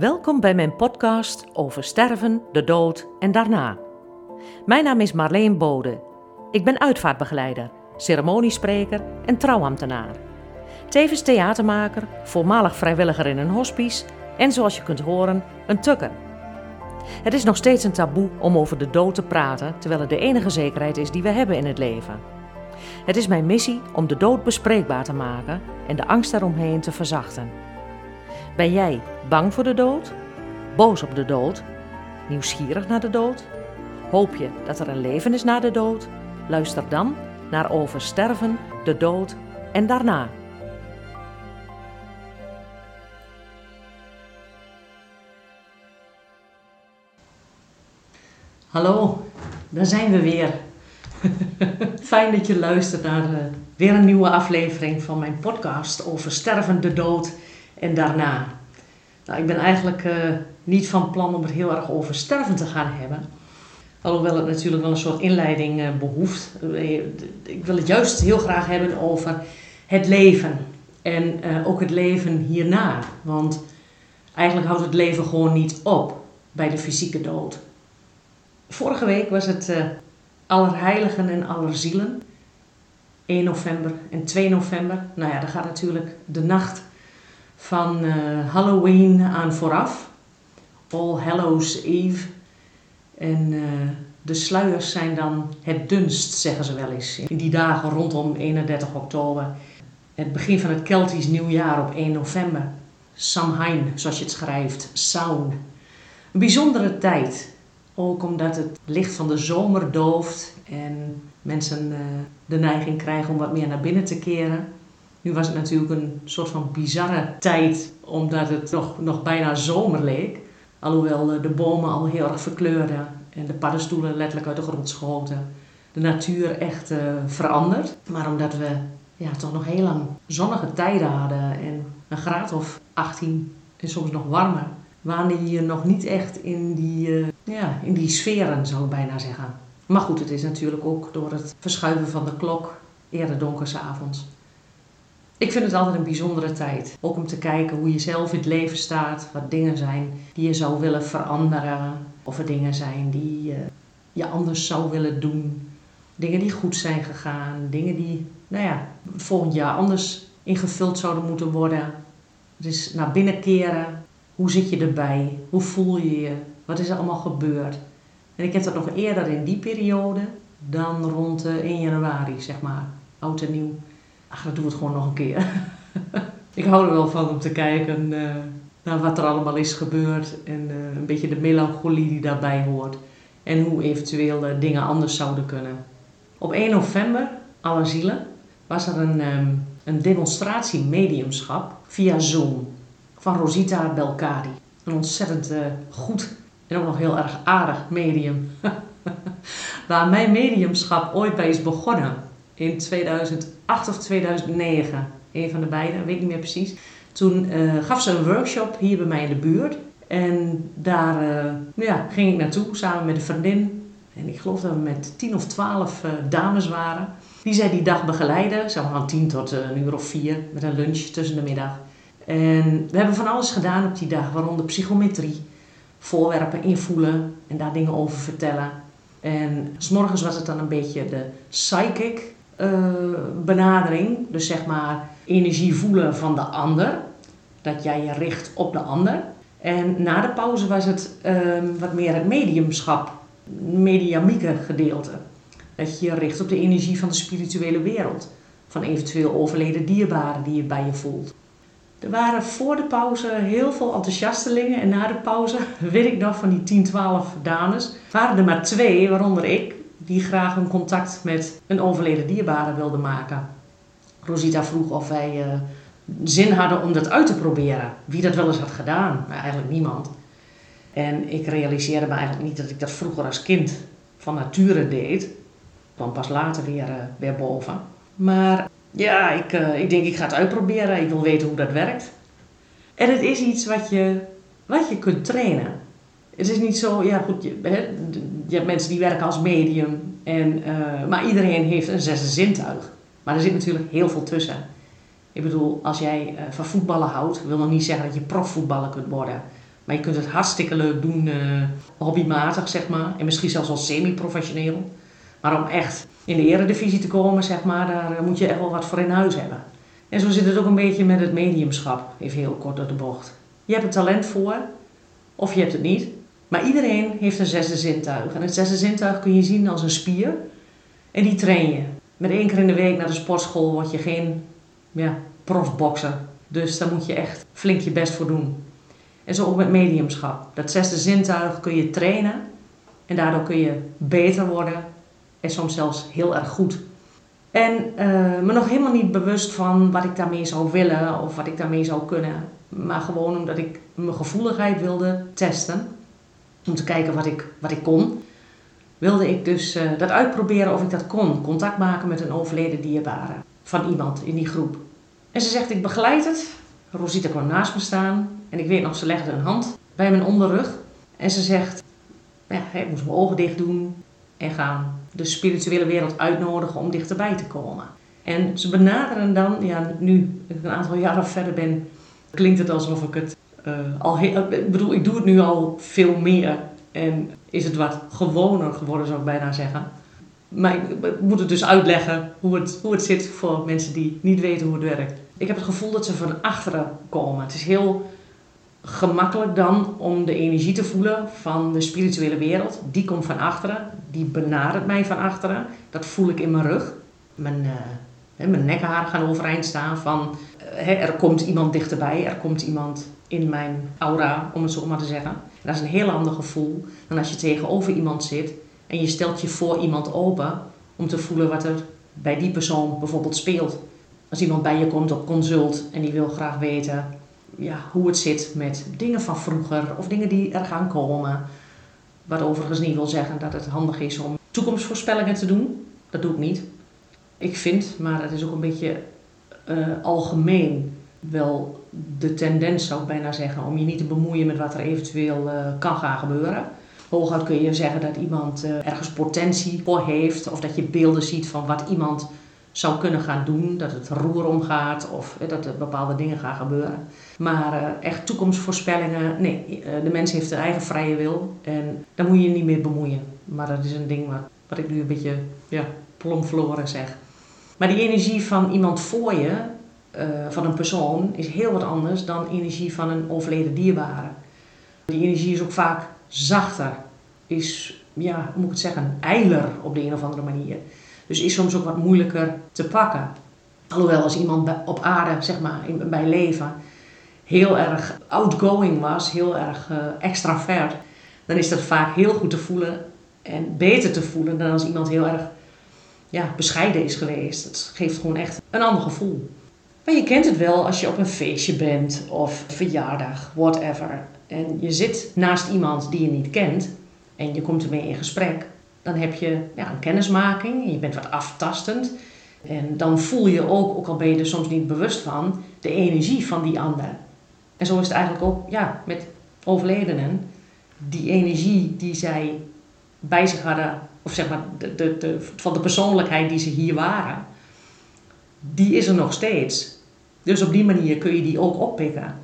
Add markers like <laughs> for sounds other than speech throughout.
Welkom bij mijn podcast over sterven, de dood en daarna. Mijn naam is Marleen Bode. Ik ben uitvaartbegeleider, ceremoniespreker en trouwambtenaar. Tevens theatermaker, voormalig vrijwilliger in een hospice en zoals je kunt horen, een tukker. Het is nog steeds een taboe om over de dood te praten, terwijl het de enige zekerheid is die we hebben in het leven. Het is mijn missie om de dood bespreekbaar te maken en de angst daaromheen te verzachten. Ben jij bang voor de dood? Boos op de dood? Nieuwsgierig naar de dood? Hoop je dat er een leven is na de dood? Luister dan naar Over sterven, de dood en daarna. Hallo, daar zijn we weer. <laughs> Fijn dat je luistert naar uh, weer een nieuwe aflevering van mijn podcast over sterven, de dood en daarna. Nou, ik ben eigenlijk uh, niet van plan om het heel erg over sterven te gaan hebben. Alhoewel het natuurlijk wel een soort inleiding uh, behoeft. Ik wil het juist heel graag hebben over het leven. En ook het leven hierna. Want eigenlijk houdt het leven gewoon niet op bij de fysieke dood. Vorige week was het uh, Allerheiligen en Allerzielen. 1 november en 2 november. Nou ja, daar gaat natuurlijk de nacht van uh, Halloween aan vooraf. All Hallows Eve. En uh, de sluiers zijn dan het dunst, zeggen ze wel eens. In die dagen rondom 31 oktober. Het begin van het Keltisch nieuwjaar op 1 november. Samhain, zoals je het schrijft. Saun. Een bijzondere tijd. Ook omdat het licht van de zomer dooft en mensen uh, de neiging krijgen om wat meer naar binnen te keren. Nu was het natuurlijk een soort van bizarre tijd, omdat het nog, nog bijna zomer leek. Alhoewel uh, de bomen al heel erg verkleurden en de paddenstoelen letterlijk uit de grond schoten. De natuur echt uh, veranderd. Maar omdat we ja, toch nog heel lang zonnige tijden hadden en een graad of 18 en soms nog warmer, waren je nog niet echt in die, uh, ja, in die sferen, zou ik bijna zeggen. Maar goed, het is natuurlijk ook door het verschuiven van de klok eerder donker s'avonds. Ik vind het altijd een bijzondere tijd. Ook om te kijken hoe je zelf in het leven staat. Wat dingen zijn die je zou willen veranderen. Of er dingen zijn die je anders zou willen doen. Dingen die goed zijn gegaan. Dingen die, nou ja, volgend jaar anders ingevuld zouden moeten worden. Dus naar binnen keren. Hoe zit je erbij? Hoe voel je je? Wat is er allemaal gebeurd? En ik heb dat nog eerder in die periode dan rond 1 januari, zeg maar. Oud en nieuw. Ach, dat doen we het gewoon nog een keer. <laughs> ik hou er wel van om te kijken uh, naar wat er allemaal is gebeurd. En uh, een beetje de melancholie die daarbij hoort. En hoe eventueel uh, dingen anders zouden kunnen. Op 1 november, alle zielen, was er een, um, een demonstratie mediumschap via Zoom van Rosita Belkadi. Een ontzettend goed en ook nog heel erg aardig medium. <laughs> Waar mijn mediumschap ooit bij is begonnen. In 2008 of 2009. Een van de beide, weet niet meer precies. Toen uh, gaf ze een workshop hier bij mij in de buurt. En daar uh, ja, ging ik naartoe samen met een vriendin. En ik geloof dat we met 10 of 12 uh, dames waren. Die zij die dag begeleiden. Maar van 10 tot een uur of 4 met een lunch tussen de middag. En we hebben van alles gedaan op die dag, waaronder psychometrie voorwerpen invoelen en daar dingen over vertellen. En s'morgens was het dan een beetje de psychic benadering. Dus zeg maar energie voelen van de ander. Dat jij je richt op de ander. En na de pauze was het uh, wat meer het mediumschap, mediamieke gedeelte. Dat je je richt op de energie van de spirituele wereld. Van eventueel overleden dierbaren die je bij je voelt. Er waren voor de pauze heel veel enthousiastelingen en na de pauze, <laughs> weet ik nog van die 10, 12 dames, waren er maar twee, waaronder ik, die graag een contact met een overleden dierbare wilden maken. Rosita vroeg of wij uh, zin hadden om dat uit te proberen. Wie dat wel eens had gedaan? Maar eigenlijk niemand. En ik realiseerde me eigenlijk niet dat ik dat vroeger als kind van nature deed. kwam pas later weer, uh, weer boven. Maar ja, ik, uh, ik denk ik ga het uitproberen. Ik wil weten hoe dat werkt. En het is iets wat je, wat je kunt trainen. Het is niet zo, ja goed, je hebt mensen die werken als medium. En, uh, maar iedereen heeft een zesde zintuig. Maar er zit natuurlijk heel veel tussen. Ik bedoel, als jij uh, van voetballen houdt, wil nog niet zeggen dat je profvoetballer kunt worden. Maar je kunt het hartstikke leuk doen, uh, hobbymatig zeg maar. En misschien zelfs wel semi-professioneel. Maar om echt in de eredivisie te komen, zeg maar, daar eh, moet je echt wel wat voor in huis hebben. En zo zit het ook een beetje met het mediumschap, even heel kort door de bocht. Je hebt er talent voor, of je hebt het niet. Maar iedereen heeft een zesde zintuig. En het zesde zintuig kun je zien als een spier. En die train je. Met één keer in de week naar de sportschool word je geen ja, profbokser. Dus daar moet je echt flink je best voor doen. En zo ook met mediumschap. Dat zesde zintuig kun je trainen. En daardoor kun je beter worden. En soms zelfs heel erg goed. En uh, me nog helemaal niet bewust van wat ik daarmee zou willen of wat ik daarmee zou kunnen. Maar gewoon omdat ik mijn gevoeligheid wilde testen. Om te kijken wat ik, wat ik kon. Wilde ik dus uh, dat uitproberen of ik dat kon. Contact maken met een overleden dierbare. Van iemand in die groep. En ze zegt, ik begeleid het. Rosita kwam naast me staan. En ik weet nog, ze legde een hand bij mijn onderrug. En ze zegt, ja, ik moest mijn ogen dicht doen. En gaan de spirituele wereld uitnodigen om dichterbij te komen. En ze benaderen dan, ja, nu ik een aantal jaren verder ben, klinkt het alsof ik het al heel, ik bedoel, ik doe het nu al veel meer en is het wat gewoner geworden, zou ik bijna zeggen. Maar ik moet het dus uitleggen hoe het, hoe het zit voor mensen die niet weten hoe het werkt. Ik heb het gevoel dat ze van achteren komen. Het is heel gemakkelijk dan om de energie te voelen van de spirituele wereld. Die komt van achteren, die benadert mij van achteren. Dat voel ik in mijn rug. Mijn, uh, mijn nekharen gaan overeind staan van er komt iemand dichterbij, er komt iemand in mijn aura, om het zo maar te zeggen. dat is een heel ander gevoel dan als je tegenover iemand zit en je stelt je voor iemand open om te voelen wat er bij die persoon bijvoorbeeld speelt. Als iemand bij je komt op consult en die wil graag weten ja, hoe het zit met dingen van vroeger of dingen die er gaan komen. Wat overigens niet wil zeggen dat het handig is om toekomstvoorspellingen te doen. Dat doe ik niet. Ik vind, maar het is ook een beetje uh, algemeen wel de tendens, zou ik bijna zeggen, om je niet te bemoeien met wat er eventueel uh, kan gaan gebeuren. Hooguit kun je zeggen dat iemand uh, ergens potentie voor heeft, of dat je beelden ziet van wat iemand zou kunnen gaan doen, dat het roer omgaat of dat er bepaalde dingen gaan gebeuren. Maar echt toekomstvoorspellingen, nee, de mens heeft zijn eigen vrije wil en daar moet je je niet mee bemoeien. Maar dat is een ding wat, wat ik nu een beetje ja, plomverloren zeg. Maar die energie van iemand voor je, uh, van een persoon, is heel wat anders dan energie van een overleden dierbare. Die energie is ook vaak zachter, is, ja, hoe moet ik het zeggen, eiler op de een of andere manier. Dus is soms ook wat moeilijker te pakken. Alhoewel als iemand op aarde, zeg maar, bij leven, heel erg outgoing was, heel erg uh, extravert, dan is dat vaak heel goed te voelen en beter te voelen dan als iemand heel erg ja, bescheiden is geweest. Het geeft gewoon echt een ander gevoel. Maar je kent het wel als je op een feestje bent of verjaardag, whatever. En je zit naast iemand die je niet kent en je komt ermee in gesprek dan heb je ja, een kennismaking en je bent wat aftastend. En dan voel je ook, ook al ben je er soms niet bewust van, de energie van die ander. En zo is het eigenlijk ook ja, met overledenen. Die energie die zij bij zich hadden, of zeg maar de, de, van de persoonlijkheid die ze hier waren, die is er nog steeds. Dus op die manier kun je die ook oppikken.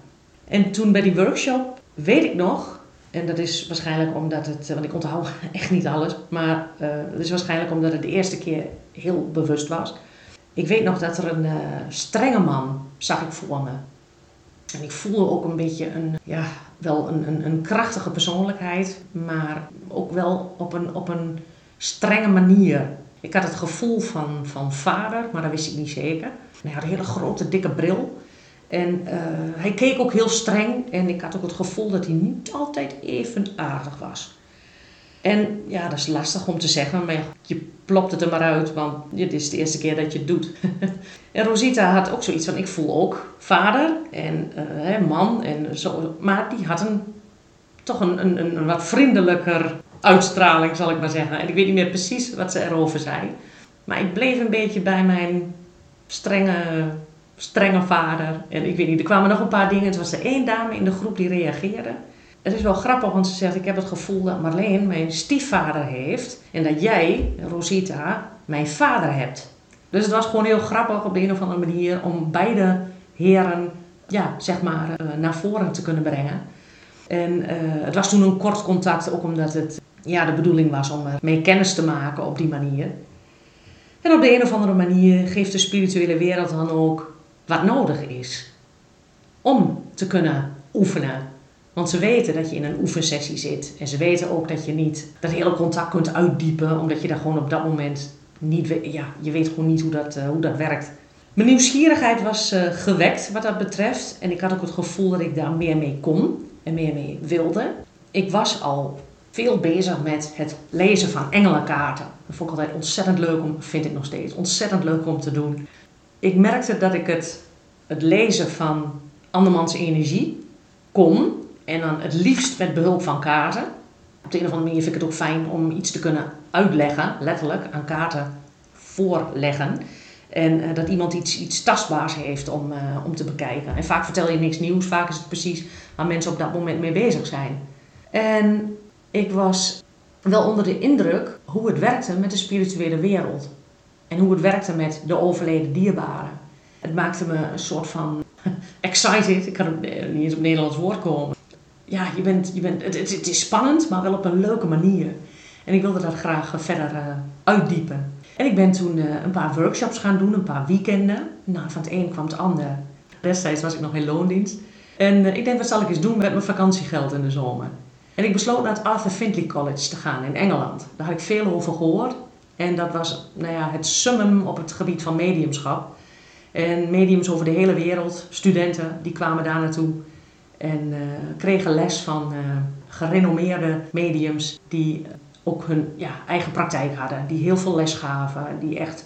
En toen bij die workshop, weet ik nog, en dat is waarschijnlijk omdat het, want ik onthoud <laughs> echt niet alles, maar uh, dat is waarschijnlijk omdat het de eerste keer heel bewust was. Ik weet nog dat er een uh, strenge man zag ik voor me. En ik voelde ook een beetje een, ja, wel een, een, een krachtige persoonlijkheid, maar ook wel op een, op een strenge manier. Ik had het gevoel van, van vader, maar dat wist ik niet zeker. Hij had een hele grote, dikke bril. En uh, hij keek ook heel streng en ik had ook het gevoel dat hij niet altijd even aardig was. En ja, dat is lastig om te zeggen, maar je plopt het er maar uit, want dit is de eerste keer dat je het doet. <laughs> en Rosita had ook zoiets van, ik voel ook vader en uh, man en zo. Maar die had een, toch een, een, een wat vriendelijker uitstraling, zal ik maar zeggen. En ik weet niet meer precies wat ze erover zei. Maar ik bleef een beetje bij mijn strenge strenge vader. En ik weet niet, er kwamen nog een paar dingen. Het was er één dame in de groep die reageerde. Het is wel grappig, want ze zegt: Ik heb het gevoel dat Marleen mijn stiefvader heeft. En dat jij, Rosita, mijn vader hebt. Dus het was gewoon heel grappig op de een of andere manier om beide heren, ja, zeg maar, eh, naar voren te kunnen brengen. En eh, het was toen een kort contact, ook omdat het ja, de bedoeling was om mee kennis te maken op die manier. En op de een of andere manier geeft de spirituele wereld dan ook wat nodig is om te kunnen oefenen. Want ze weten dat je in een oefensessie zit. En ze weten ook dat je niet dat hele contact kunt uitdiepen, omdat je daar gewoon op dat moment niet weet. Ja, je weet gewoon niet hoe dat, uh, hoe dat werkt. Mijn nieuwsgierigheid was gewekt wat dat betreft. En ik had ook het gevoel dat ik daar meer mee kon en meer mee wilde. Ik was al veel bezig met het lezen van engelenkaarten. Dat vond ik altijd ontzettend leuk om, vind ik nog steeds, ontzettend leuk om te doen. Ik merkte dat ik het, het lezen van andermans energie kon. En dan het liefst met behulp van kaarten. Op de een of andere manier vind ik het ook fijn om iets te kunnen uitleggen, letterlijk, aan kaarten voorleggen. En uh, dat iemand iets, iets tastbaars heeft om, uh, om te bekijken. En vaak vertel je niks nieuws, vaak is het precies waar mensen op dat moment mee bezig zijn. En ik was wel onder de indruk hoe het werkte met de spirituele wereld. En hoe het werkte met de overleden dierbaren. Het maakte me een soort van <laughs> excited. Ik kan het niet eens op Nederlands woord komen. Ja, je bent, je bent, het, het, is spannend, maar wel op een leuke manier. En ik wilde dat graag verder uh, uitdiepen. En ik ben toen uh, een paar workshops gaan doen, een paar weekenden. Nou, van het een kwam het ander. Destijds was ik nog in loondienst. En uh, ik denk, wat zal ik eens doen met mijn vakantiegeld in de zomer? En ik besloot naar het Arthur Findlay College te gaan in Engeland. Daar had ik veel over gehoord. En dat was nou ja, het summum op het gebied van mediumschap. En mediums over de hele wereld, studenten, die kwamen daar naartoe. En uh, kregen les van gerenommeerde mediums die ook hun ja, eigen praktijk hadden. Die heel veel les gaven, die echt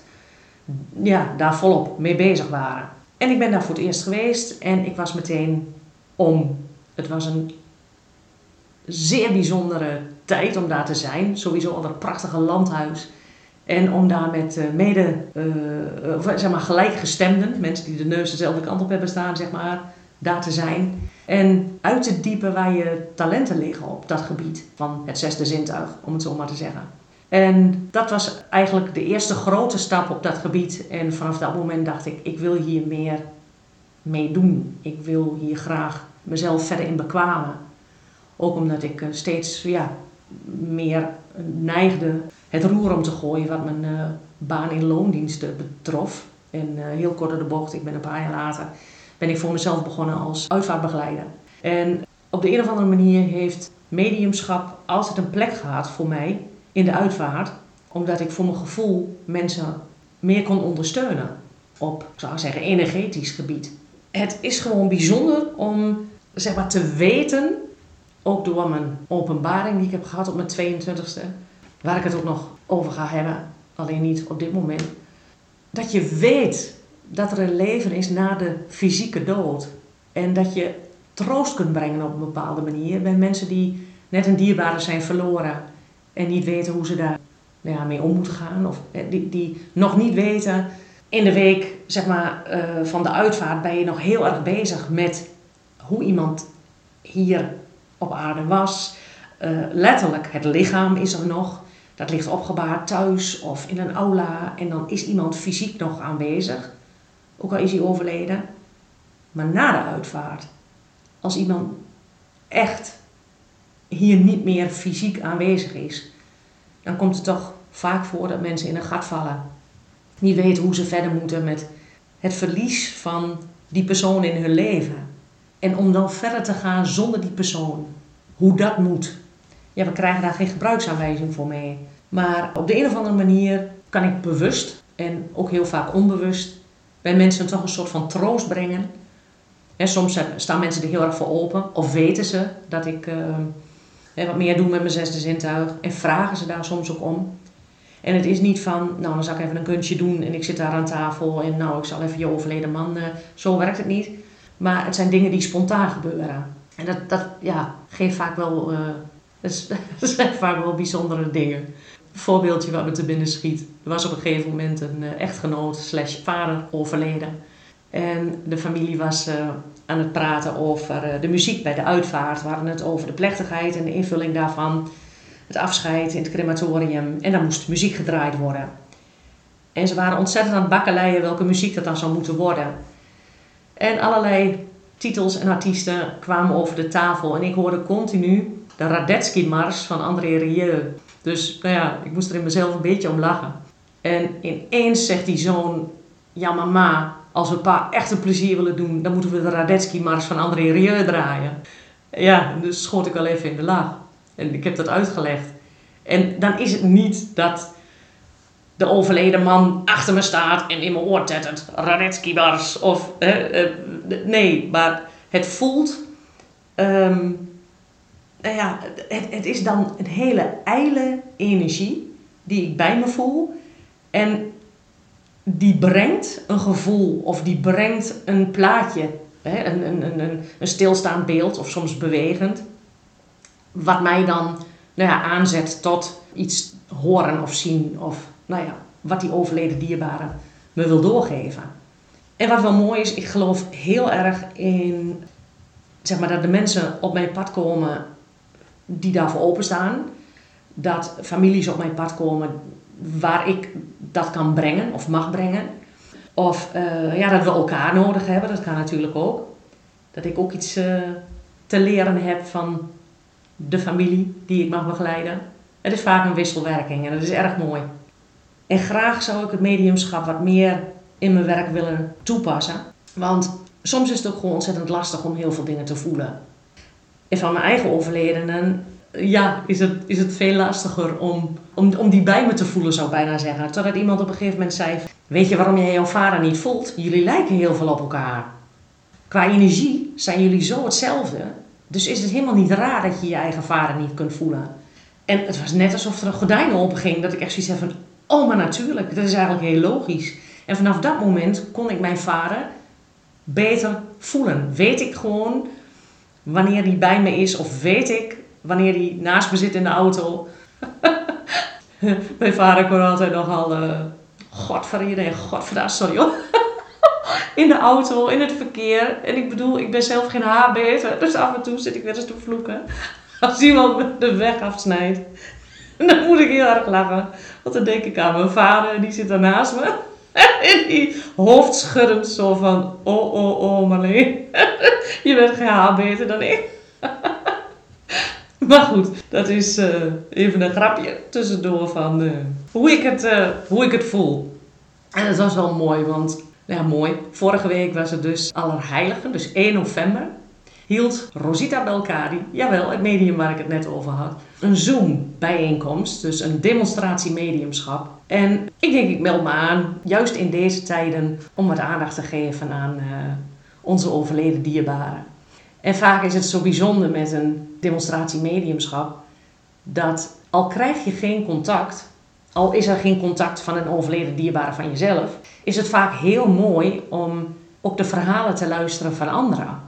ja, daar volop mee bezig waren. En ik ben daar voor het eerst geweest en ik was meteen om. Het was een zeer bijzondere tijd om daar te zijn. Sowieso al een prachtige landhuis. En om daar met uh, mede, uh, zeg maar gelijkgestemden, mensen die de neus dezelfde kant op hebben staan, zeg maar, daar te zijn. En uit te diepen waar je talenten liggen op dat gebied van het zesde zintuig, om het zo maar te zeggen. En dat was eigenlijk de eerste grote stap op dat gebied. En vanaf dat moment dacht ik, ik wil hier meer mee doen. Ik wil hier graag mezelf verder in bekwamen. Ook omdat ik steeds ja, meer neigde het roer om te gooien wat mijn uh, baan in loondiensten betrof. En uh, heel kort door de bocht, ik ben een paar jaar later, ben ik voor mezelf begonnen als uitvaartbegeleider. En op de een of andere manier heeft mediumschap altijd een plek gehad voor mij in de uitvaart. Omdat ik voor mijn gevoel mensen meer kon ondersteunen op, ik zou zeggen, energetisch gebied. Het is gewoon bijzonder om zeg maar, te weten, ook door mijn openbaring die ik heb gehad op mijn 22e, waar ik het ook nog over ga hebben, alleen niet op dit moment. Dat je weet dat er een leven is na de fysieke dood. En dat je troost kunt brengen op een bepaalde manier bij mensen die net een dierbare zijn verloren en niet weten hoe ze daar nou ja, mee om moeten gaan. Of eh, die, die nog niet weten. In de week zeg maar, uh, van de uitvaart ben je nog heel erg bezig met hoe iemand hier op aarde was. Uh, letterlijk, het lichaam is er nog. Dat ligt opgebaard thuis of in een aula en dan is iemand fysiek nog aanwezig, ook al is hij overleden. Maar na de uitvaart, als iemand echt hier niet meer fysiek aanwezig is, dan komt het toch vaak voor dat mensen in een gat vallen. Niet weten hoe ze verder moeten met het verlies van die persoon in hun leven. En om dan verder te gaan zonder die persoon, hoe dat moet. Ja, we krijgen daar geen gebruiksaanwijzing voor mee. Maar op de een of andere manier kan ik bewust en ook heel vaak onbewust bij mensen toch een soort van troost brengen. En soms staan mensen er heel erg voor open of weten ze dat ik uh, wat meer doe met mijn zesde zintuig en vragen ze daar soms ook om. En het is niet van, nou dan zal ik even een kunstje doen en ik zit daar aan tafel en nou ik zal even je overleden man, uh, zo werkt het niet. Maar het zijn dingen die spontaan gebeuren. En dat, dat ja, geeft vaak wel, uh, <laughs> dat zijn vaak wel bijzondere dingen voorbeeldje wat me te binnen schiet. Er was op een gegeven moment een uh, echtgenoot slash vader overleden. En de familie was uh, aan het praten over uh, de muziek bij de uitvaart. We hadden het over de plechtigheid en de invulling daarvan. Het afscheid in het crematorium. En dan moest muziek gedraaid worden. En ze waren ontzettend aan het bakkeleien welke muziek dat dan zou moeten worden. En allerlei titels en artiesten kwamen over de tafel. En ik hoorde continu de Radetzky-mars van André Rieu. Dus nou ja, ik moest er in mezelf een beetje om lachen. En ineens zegt die zoon, ja mama, als we pa echt een plezier willen doen, dan moeten we de Radetzky-mars van André Rieu draaien. Ja, dus schoot ik wel even in de lach. En ik heb dat uitgelegd. En dan is het niet dat de overleden man achter me staat en in mijn oor tettert. Radetzky Mars. Of, uh, nee, maar het voelt... Um, nou ja, het, het is dan een hele ijle energie die ik bij me voel. En die brengt een gevoel of die brengt een plaatje. Hè, een, een, een, een stilstaand beeld of soms bewegend. Wat mij dan nou ja, aanzet tot iets horen of zien of nou ja, wat die overleden dierbare me wil doorgeven. En wat wel mooi is, ik geloof heel erg in zeg maar, dat de mensen op mijn pad komen die daarvoor openstaan. Dat families op mijn pad komen waar ik dat kan brengen of mag brengen. Of uh, ja, dat we elkaar nodig hebben, dat kan natuurlijk ook. Dat ik ook iets uh, te leren heb van de familie die ik mag begeleiden. Het is vaak een wisselwerking en dat is erg mooi. En graag zou ik het mediumschap wat meer in mijn werk willen toepassen. Want soms is het ook gewoon ontzettend lastig om heel veel dingen te voelen. En van mijn eigen overledenen, ja, is het, is het veel lastiger om, om, om die bij me te voelen, zou ik bijna zeggen. Totdat iemand op een gegeven moment zei: Weet je waarom jij jouw vader niet voelt? Jullie lijken heel veel op elkaar. Qua energie zijn jullie zo hetzelfde. Dus is het helemaal niet raar dat je je eigen vader niet kunt voelen. En het was net alsof er een gordijn open ging. Dat ik echt zoiets heb van, oh maar natuurlijk, dat is eigenlijk heel logisch. En vanaf dat moment kon ik mijn vader beter voelen. Weet ik gewoon wanneer hij bij me is of weet ik wanneer hij naast me zit in de auto. <laughs> mijn vader kon altijd nogal, uh, godverreden en godverdaas, sorry hoor. <laughs> in de auto, in het verkeer. En ik bedoel, ik ben zelf geen haarbeter, dus af en toe zit ik weer eens te vloeken. <laughs> Als iemand de weg afsnijdt, dan moet ik heel erg lachen. Want dan denk ik aan mijn vader, die zit daarnaast me. <laughs> En die hoofdschuddend zo van, oh, oh, oh Marleen, <laughs> je bent geen haar beter dan ik. <laughs> Maar goed, dat is uh, even een grapje tussendoor van uh, hoe, ik het, uh, hoe ik het voel. En het was wel mooi, want ja, mooi. Vorige week was het dus Allerheiligen, dus 1 november. Hield Rosita Belkadi, jawel, het medium waar ik het net over had, een Zoom-bijeenkomst, dus een demonstratie mediumschap. En ik denk, ik meld me aan, juist in deze tijden, om wat aandacht te geven aan uh, onze overleden dierbaren. En vaak is het zo bijzonder met een demonstratie mediumschap, dat al krijg je geen contact, al is er geen contact van een overleden dierbare van jezelf, is het vaak heel mooi om ook de verhalen te luisteren van anderen.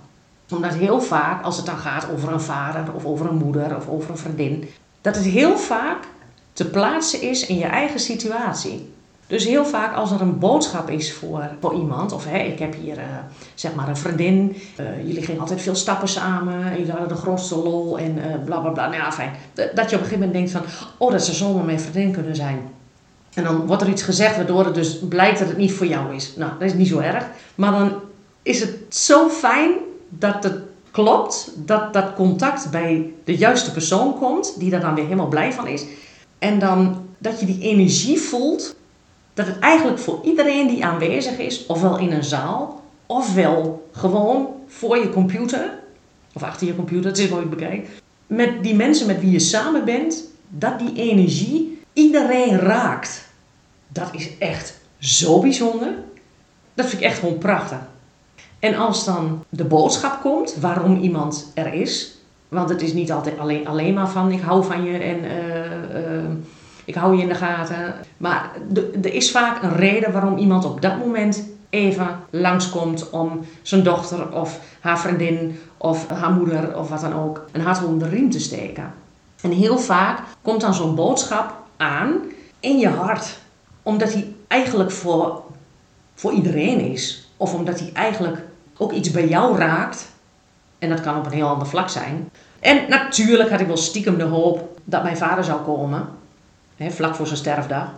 Omdat heel vaak, als het dan gaat over een vader of over een moeder of over een vriendin, dat het heel vaak te plaatsen is in je eigen situatie. Dus heel vaak als er een boodschap is voor, voor iemand, of hè, ik heb hier uh, zeg maar een vriendin, uh, jullie gingen altijd veel stappen samen, jullie hadden de grootste lol en uh, bla bla bla. Nou fijn. Dat je op een gegeven moment denkt van, oh dat zou zomaar mijn vriendin kunnen zijn. En dan wordt er iets gezegd waardoor het dus blijkt dat het niet voor jou is. Nou, dat is niet zo erg. Maar dan is het zo fijn dat het klopt, dat dat contact bij de juiste persoon komt, die daar dan weer helemaal blij van is. En dan dat je die energie voelt, dat het eigenlijk voor iedereen die aanwezig is, ofwel in een zaal, ofwel gewoon voor je computer, of achter je computer, het is nooit bekijkt, met die mensen met wie je samen bent, dat die energie iedereen raakt. Dat is echt zo bijzonder. Dat vind ik echt gewoon prachtig. En als dan de boodschap komt waarom iemand er is, want het is niet altijd alleen, alleen maar van ik hou van je en uh, uh, ik hou je in de gaten. Maar er is vaak een reden waarom iemand op dat moment even langskomt om zijn dochter of haar vriendin of haar moeder of wat dan ook een hart onder de riem te steken. En heel vaak komt dan zo'n boodschap aan in je hart. Omdat hij eigenlijk voor, voor iedereen is. Of omdat hij eigenlijk ook iets bij jou raakt. En dat kan op een heel ander vlak zijn. En natuurlijk had ik wel stiekem de hoop dat mijn vader zou komen. Hè, vlak voor zijn sterfdag.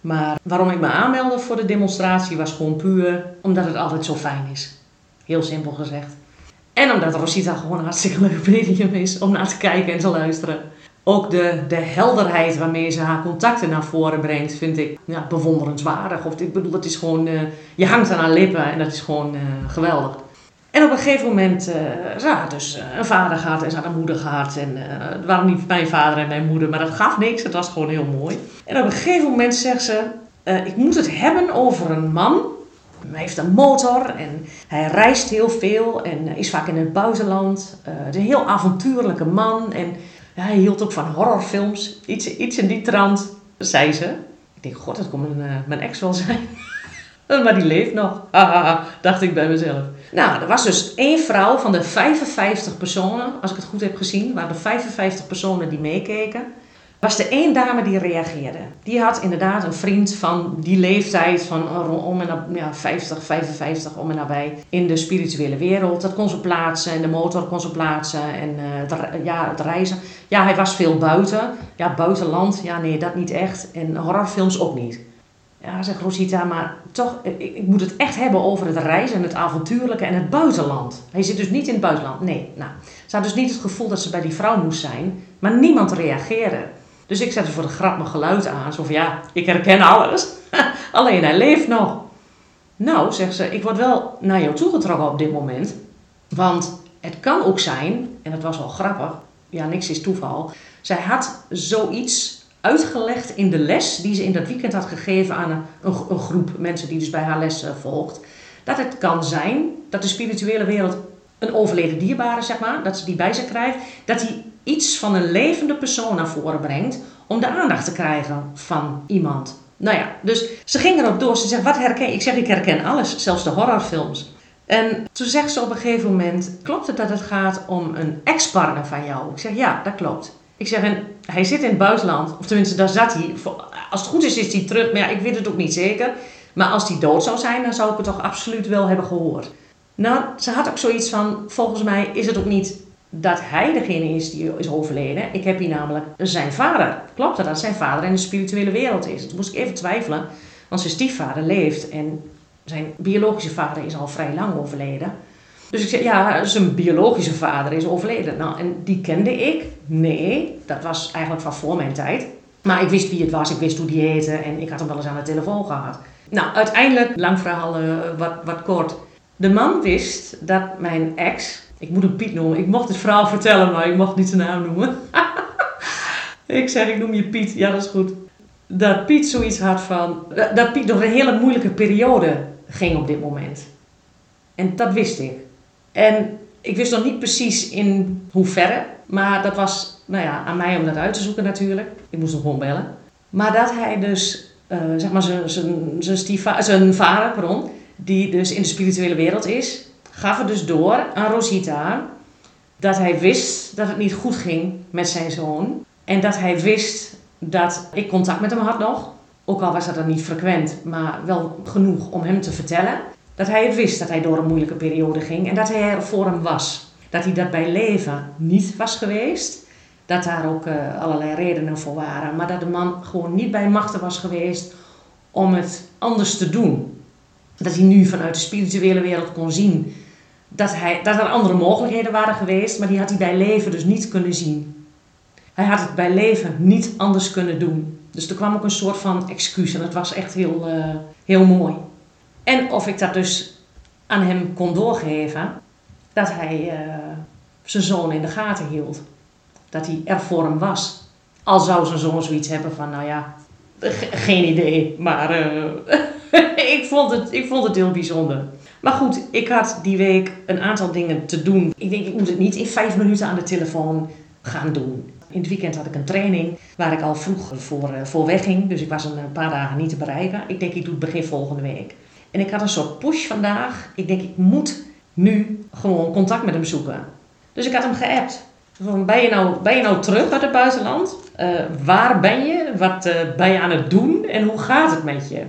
Maar waarom ik me aanmeldde voor de demonstratie was gewoon puur omdat het altijd zo fijn is. Heel simpel gezegd. En omdat Rosita gewoon een hartstikke leuk medium <laughs> is om naar te kijken en te luisteren. Ook de, de helderheid waarmee ze haar contacten naar voren brengt, vind ik ja, bewonderenswaardig. Of ik bedoel, dat is gewoon, uh, je hangt aan haar lippen en dat is gewoon uh, geweldig. En op een gegeven moment, uh, ze had dus een vader gehad en ze had een moeder gehad. En het waren niet mijn vader en mijn moeder, maar dat gaf niks. Het was gewoon heel mooi. En op een gegeven moment zegt ze, ik moet het hebben over een man. Hij heeft een motor en hij reist heel veel en is vaak in het buitenland. het is een heel avontuurlijke man en ja, hij hield ook van horrorfilms. Iets, iets in die trant, zei ze. Ik denk, god, dat kon mijn, uh, mijn ex wel zijn. <laughs> maar die leeft nog. <laughs> dacht ik bij mezelf. Nou, er was dus één vrouw van de 55 personen, als ik het goed heb gezien, waren er 55 personen die meekeken was er één dame die reageerde. Die had inderdaad een vriend van die leeftijd, van om en ja, 50, 55 om en nabij, in de spirituele wereld. Dat kon ze plaatsen en de motor kon ze plaatsen en uh, het, ja, het reizen. Ja, hij was veel buiten. Ja, buitenland, ja nee, dat niet echt. En horrorfilms ook niet. Ja, zegt Rosita, maar toch, ik, ik, moet het echt hebben over het reizen en het avontuurlijke en het buitenland. Hij zit dus niet in het buitenland. Nee, nou. Ze had dus niet het gevoel dat ze bij die vrouw moest zijn, maar niemand reageerde. Dus ik zette voor de grap mijn geluid aan. Zo van ja, ik herken alles. <laughs> Alleen hij leeft nog. Nou, zegt ze, ik word wel naar jou toegetrokken op dit moment. Want het kan ook zijn, en het was wel grappig, ja, niks is toeval. Zij had zoiets uitgelegd in de les die ze in dat weekend had gegeven aan een, een, groep mensen die dus bij haar les uh, volgt. Dat het kan zijn dat de spirituele wereld een overleden dierbare, zeg maar, dat ze die bij ze krijgt, dat die iets van een levende persoon naar voren brengt om de aandacht te krijgen van iemand. Nou ja, dus ze ging erop door. Ze zegt, wat herken Ik zeg, ik herken alles, zelfs de horrorfilms. En toen zegt ze op een gegeven moment, klopt het dat het gaat om een ex-partner van jou? Ik zeg, ja, dat klopt. Ik zeg, en hij zit in het buitenland, of tenminste, daar zat hij. Als het goed is, is hij terug, maar ja, ik weet het ook niet zeker. Maar als hij dood zou zijn, dan zou ik het toch absoluut wel hebben gehoord. Nou, ze had ook zoiets van, volgens mij is het ook niet dat hij degene is die is overleden. Ik heb hier namelijk zijn vader. Klopt dat dat zijn vader in de spirituele wereld is? Toen moest ik even twijfelen, want zijn stiefvader leeft en zijn biologische vader is al vrij lang overleden. Dus ik zei, ja, zijn biologische vader is overleden. Nou, en die kende ik? Nee, dat was eigenlijk van voor mijn tijd. Maar ik wist wie het was, ik wist hoe die heette en ik had hem wel eens aan de telefoon gehad. Nou, uiteindelijk, lang verhaal uh, wat, wat kort. De man wist dat mijn ex ik moet hem Piet noemen. Ik mocht het verhaal vertellen, maar ik mocht niet zijn naam noemen. <laughs> ik zeg, ik noem je Piet. Ja, dat is goed. Dat Piet zoiets had van... Dat Piet door een hele moeilijke periode ging op dit moment. En dat wist ik. En ik wist nog niet precies in hoeverre. Maar dat was nou ja, aan mij om dat uit te zoeken natuurlijk. Ik moest hem gewoon bellen. Maar dat hij dus, uh, zeg maar, zijn vader, pardon, die dus in de spirituele wereld is, gaf het dus door aan Rosita dat hij wist dat het niet goed ging met zijn zoon. En dat hij wist dat ik contact met hem had nog. Ook al was dat dan niet frequent, maar wel genoeg om hem te vertellen. Dat hij het wist dat hij door een moeilijke periode ging en dat hij er voor hem was. Dat hij dat bij leven niet was geweest. Dat daar ook uh, allerlei redenen voor waren. Maar dat de man gewoon niet bij machten was geweest om het anders te doen. Dat hij nu vanuit de spirituele wereld kon zien dat, hij, dat er andere mogelijkheden waren geweest, maar die had hij bij leven dus niet kunnen zien. Hij had het bij leven niet anders kunnen doen. Dus er kwam ook een soort van excuus en het was echt heel, uh, heel mooi. En of ik dat dus aan hem kon doorgeven, dat hij uh, zijn zoon in de gaten hield. Dat hij er voor hem was. Al zou zijn zoon zoiets hebben van, nou ja, geen idee, maar uh, <laughs> ik, vond het, ik vond het heel bijzonder. Maar goed, ik had die week een aantal dingen te doen. Ik denk, ik moet het niet in vijf minuten aan de telefoon gaan doen. In het weekend had ik een training waar ik al vroeg voor, uh, voor wegging. Dus ik was een paar dagen niet te bereiken. Ik denk, ik doe het begin volgende week. En ik had een soort push vandaag. Ik denk, ik moet nu gewoon contact met hem zoeken. Dus ik had hem geappt. Ben je, nou, ben je nou terug uit het buitenland? Uh, waar ben je? Wat ben je aan het doen? En hoe gaat het met je?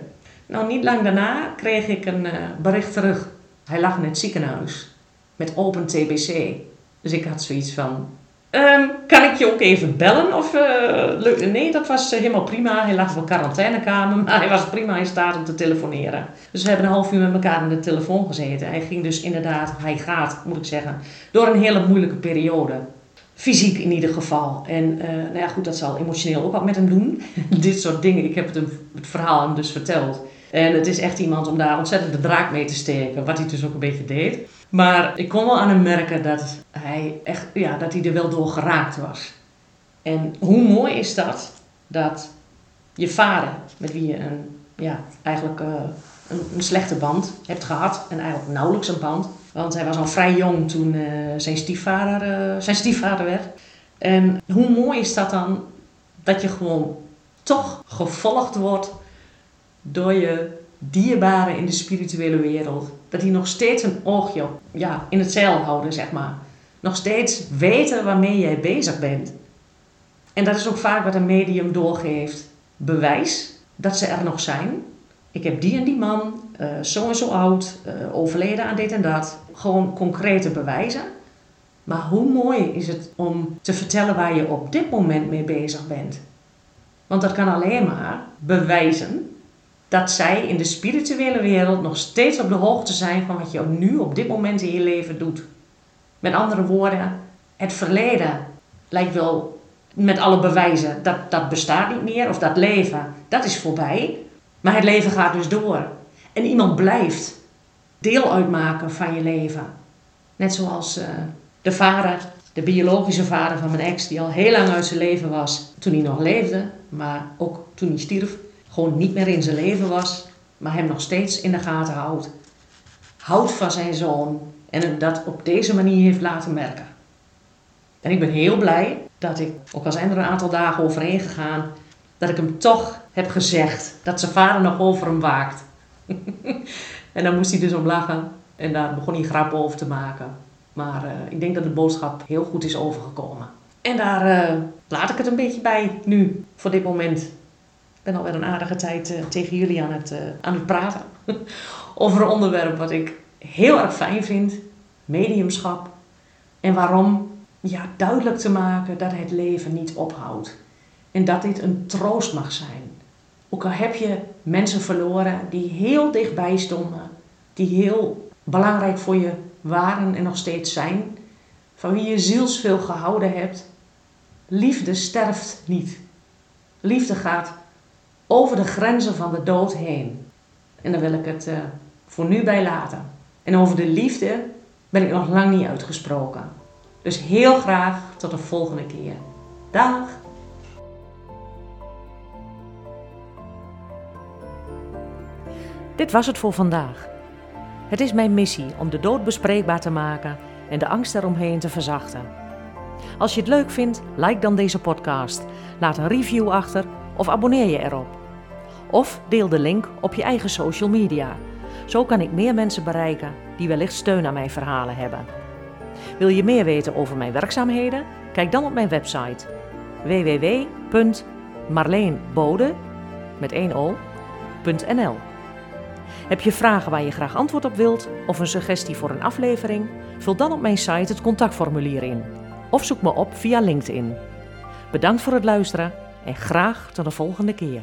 Nou, niet lang daarna kreeg ik een uh, bericht terug. Hij lag in het ziekenhuis met open TBC. Dus ik had zoiets van: Ehm, kan ik je ook even bellen? Of, uh, nee, dat was eh, helemaal prima. Hij lag op een quarantainekamer, <laughs> maar hij was prima in staat om te telefoneren. Dus we hebben een half uur met elkaar aan de telefoon gezeten. Hij ging dus inderdaad, hij gaat, moet ik zeggen, door een hele moeilijke periode. Fysiek in ieder geval. En uh, nou ja, goed, dat zal emotioneel ook wat met hem doen. <laughs> Dit soort dingen. Ik heb het, hem, het verhaal hem dus verteld. En het is echt iemand om daar ontzettend de draak mee te steken. Wat hij dus ook een beetje deed. Maar ik kon wel aan hem merken dat hij, echt, ja, dat hij er wel door geraakt was. En hoe mooi is dat, dat je vader, met wie je een, ja, eigenlijk uh, een, een, slechte band hebt gehad, en eigenlijk nauwelijks een band, want hij was al vrij jong toen uh, zijn, stiefvader, uh, zijn stiefvader werd. En hoe mooi is dat dan, dat je gewoon toch gevolgd wordt door je dierbaren in de spirituele wereld. Dat die nog steeds een oogje ja, in het zeil houden, zeg maar. Nog steeds weten waarmee jij bezig bent. En dat is ook vaak wat een medium doorgeeft. Bewijs dat ze er nog zijn. Ik heb die en die man, zo en zo oud, uh, overleden aan dit en dat. Gewoon concrete bewijzen. Maar hoe mooi is het om te vertellen waar je op dit moment mee bezig bent? Want dat kan alleen maar bewijzen dat zij in de spirituele wereld nog steeds op de hoogte zijn van wat je nu op dit moment in je leven doet. Met andere woorden, het verleden lijkt wel met alle bewijzen dat dat bestaat niet meer of dat leven, dat is voorbij. Maar het leven gaat dus door. En iemand blijft deel uitmaken van je leven. Net zoals uh, de vader, de biologische vader van mijn ex, die al heel lang uit zijn leven was toen hij nog leefde, maar ook toen hij stierf gewoon niet meer in zijn leven was, maar hem nog steeds in de gaten houdt. Houdt van zijn zoon en dat op deze manier heeft laten merken. En ik ben heel blij dat ik, ook al zijn er een aantal dagen overheen gegaan, dat ik hem toch heb gezegd dat zijn vader nog over hem waakt. <laughs> en dan moest hij dus om lachen en daar begon hij grappen over te maken. Maar uh, ik denk dat de boodschap heel goed is overgekomen. En daar uh, laat ik het een beetje bij nu, voor dit moment ben alweer een aardige tijd uh, tegen jullie aan het, aan het praten. <laughs> over een onderwerp wat ik heel erg fijn vind. Mediumschap. En waarom ja, duidelijk te maken dat het leven niet ophoudt. En dat dit een troost mag zijn. Ook al heb je mensen verloren die heel dichtbij stonden. Die heel belangrijk voor je waren en nog steeds zijn. Van wie je zielsveel gehouden hebt. Liefde sterft niet. Liefde gaat over de grenzen van de dood heen. En daar wil ik het uh, voor nu bij laten. En over de liefde ben ik nog lang niet uitgesproken. Dus heel graag tot de volgende keer. Dag! Dit was het voor vandaag. Het is mijn missie om de dood bespreekbaar te maken en de angst eromheen te verzachten. Als je het leuk vindt, like dan deze podcast, laat een review achter of abonneer je erop. Of deel de link op je eigen social media. Zo kan ik meer mensen bereiken die wellicht steun aan mijn verhalen hebben. Wil je meer weten over mijn werkzaamheden? Kijk dan op mijn website www.marleenbode met 1 o.nl. Heb je vragen waar je graag antwoord op wilt of een suggestie voor een aflevering? Vul dan op mijn site het contactformulier in of zoek me op via LinkedIn. Bedankt voor het luisteren en graag tot de volgende keer.